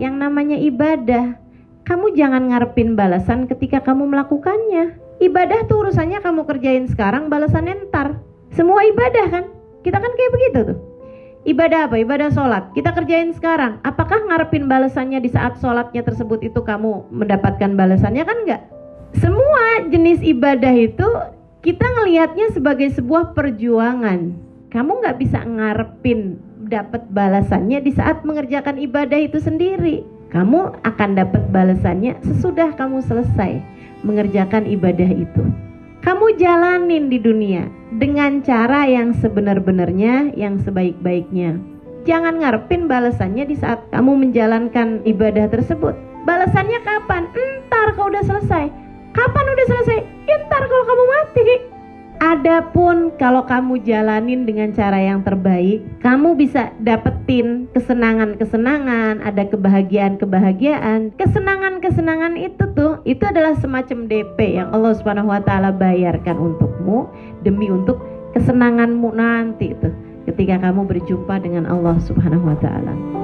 yang namanya ibadah. Kamu jangan ngarepin balasan ketika kamu melakukannya. Ibadah tuh urusannya kamu kerjain sekarang, balasannya ntar. Semua ibadah kan? Kita kan kayak begitu tuh. Ibadah apa? Ibadah sholat. Kita kerjain sekarang. Apakah ngarepin balasannya di saat sholatnya tersebut itu kamu mendapatkan balasannya kan enggak? Semua jenis ibadah itu kita ngelihatnya sebagai sebuah perjuangan. Kamu nggak bisa ngarepin dapat balasannya di saat mengerjakan ibadah itu sendiri. Kamu akan dapat balasannya sesudah kamu selesai mengerjakan ibadah itu. Kamu jalanin di dunia dengan cara yang sebenar-benarnya, yang sebaik-baiknya. Jangan ngarepin balasannya di saat kamu menjalankan ibadah tersebut. Balasannya kapan? Entar kalau udah selesai. Kapan udah selesai? Entar kalau kamu mati. Adapun kalau kamu jalanin dengan cara yang terbaik, kamu bisa dapetin kesenangan-kesenangan, ada kebahagiaan-kebahagiaan. Kesenangan-kesenangan itu tuh, itu adalah semacam DP yang Allah Subhanahu wa taala bayarkan untukmu demi untuk kesenanganmu nanti itu ketika kamu berjumpa dengan Allah Subhanahu wa taala.